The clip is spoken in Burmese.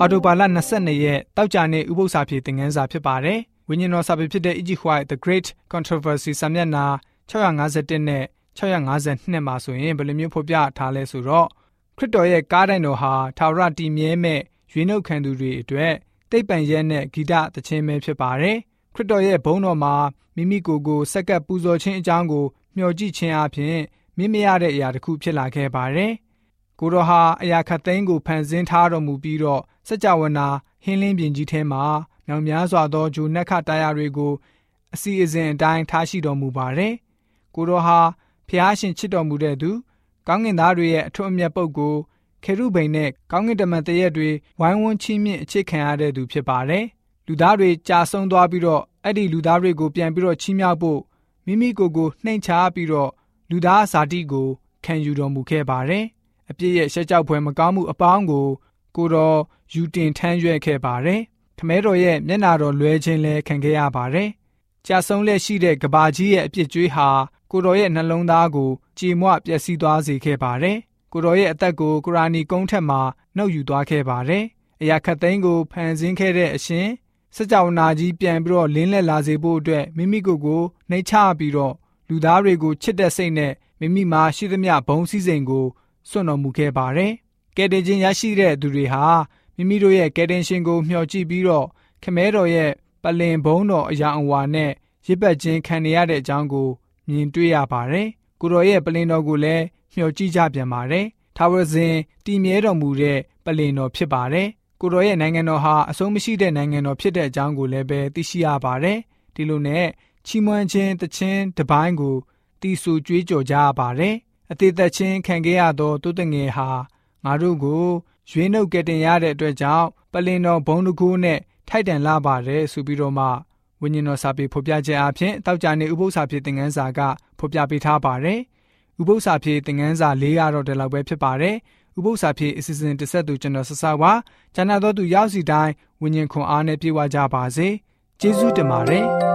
အော်တိုဘာလ22ရက်တောက်ကြနေ့ဥပုသ္စာပြေသင်ခန်းစာဖြစ်ပါတယ်။ဝိညာဉ်တော်စာပေဖြစ်တဲ့ E.G. White The Great Controversy စာမျက်နှာ651နဲ့652မှာဆိုရင်ဘယ်လိုမျိုးဖော်ပြထားလဲဆိုတော့ခရစ်တော်ရဲ့ကားတိုင်တော်ဟာထာဝရတည်မြဲမဲ့ရွေးနှုတ်ခံသူတွေအတွက်တိတ်ပံရဲနဲ့ဂီတသချင်းပဲဖြစ်ပါတယ်။ခရစ်တော်ရဲ့ဘုန်းတော်မှာမိမိကိုယ်ကိုစက္ကပ်ပူဇော်ခြင်းအကြောင်းကိုမျှော်ကြည့်ခြင်းအပြင်မင်းမရတဲ့အရာတစ်ခုဖြစ်လာခဲ့ပါတယ်။ ကိုတော်ဟာအရာခတ်သိမ်းကိုဖန်ဆင်းထားတော်မူပြီးတော့စကြဝဠာဟင်းလင်းပြင်ကြီးထဲမှာမြောင်များစွာသောဂျိုနက်ခတရားတွေကိုအစီအစဉ်အတိုင်းထားရှိတော်မူပါတယ်။ကိုတော်ဟာဖျားရှင်ချစ်တော်မူတဲ့သူကောင်းကင်သားတွေရဲ့အထွတ်အမြတ်ပုဂ္ဂိုလ်ခေရုဗိန်နဲ့ကောင်းကင်တမန်တရက်တွေဝိုင်းဝန်းချီးမြှင့်အခြေခံရတဲ့သူဖြစ်ပါတယ်။လူသားတွေကြာဆုံးသွားပြီးတော့အဲ့ဒီလူသားတွေကိုပြန်ပြီးတော့ချီးမြှောက်ဖို့မိမိကိုယ်ကိုနှိမ်ချပြီးတော့လူသားဇာတိကိုခံယူတော်မူခဲ့ပါတယ်။ အပြစ်ရဲ့ရှက်ကြောက်ဖွယ်မကောင်းမှုအပေါင်းကို ကိုတော်ယူတင်ထမ်းရွက်ခဲ့ပါတယ်။ခမဲတော်ရဲ့မျက်နာတော်လွဲခြင်းလည်းခံခဲ့ရပါတယ်။ကြာဆုံးလက်ရှိတဲ့ကဘာကြီးရဲ့အပြစ်ကြွေးဟာကိုတော်ရဲ့နှလုံးသားကိုကြေမွပျက်စီးသွားစေခဲ့ပါတယ်။ကိုတော်ရဲ့အသက်ကိုကုရာနီကုန်းထက်မှာနှုတ်ယူသွားခဲ့ပါတယ်။အရာခတ်သိမ်းကိုဖန်ဆင်းခဲ့တဲ့အရှင်စကြဝဠာကြီးပြန်ပြီးတော့လင်းလက်လာစေဖို့အတွက်မိမိကိုယ်ကိုနှိမ်ချပြီးတော့လူသားတွေကိုချစ်တဲ့စိတ်နဲ့မိမိမှာရှိသမျှဘုံစည်းစိမ်ကို စွန့်တော်မူခဲ့ပါတယ်။ကယ်တင်ခြင်းရရှိတဲ့သူတွေဟာမိမိတို့ရဲ့ကယ်တင်ရှင်ကိုမျှော်ကြည့်ပြီးတော့ခမဲတော်ရဲ့ပလင်ဘုံတော်အရာအဝါနဲ့ရစ်ပတ်ခြင်းခံရတဲ့အကြောင်းကိုမြင်တွေ့ရပါတယ်။ကိုတော်ရဲ့ပလင်တော်ကိုလည်းမျှော်ကြည့်ကြပြန်ပါတယ်။ထာဝရစဉ်တည်မြဲတော်မူတဲ့ပလင်တော်ဖြစ်ပါတယ်။ကိုတော်ရဲ့နိုင်ငံတော်ဟာအဆုံးမရှိတဲ့နိုင်ငံတော်ဖြစ်တဲ့အကြောင်းကိုလည်းပဲသိရှိရပါတယ်။ဒီလိုနဲ့ချီးမွမ်းခြင်းတခြင်းတပိုင်းကိုတီးဆူကြွေးကြော်ကြရပါတယ်။ အသေးသက်ချင်းခံခဲ့ရသောတုတ်တငယ်ဟာငါတို့ကိုရွေးနှုတ်ကတင်ရတဲ့အတွက်ကြောင့်ပလင်တော်ဘုံတကူနဲ့ထိုက်တန်လာပါတယ်ဆိုပြီးတော့မှဝိညာဉ်တော်စာပေဖော်ပြခြင်းအပြင်တောက်ကြနေဥပု္ပ္ပစာဖြစ်သင်ခန်းစာကဖော်ပြပေးထားပါတယ်။ဥပု္ပ္ပစာဖြစ်သင်ခန်းစာ၄ကတော့ဒီလောက်ပဲဖြစ်ပါတယ်။ဥပု္ပ္ပစာဖြစ်အစီအစဉ်တစ်ဆက်သူကျွန်တော်ဆဆဝါကျန်တော်သူရောက်စီတိုင်းဝိညာဉ်ခွန်အားနဲ့ပြေဝကြပါစေ။ကျေးဇူးတင်ပါတယ်။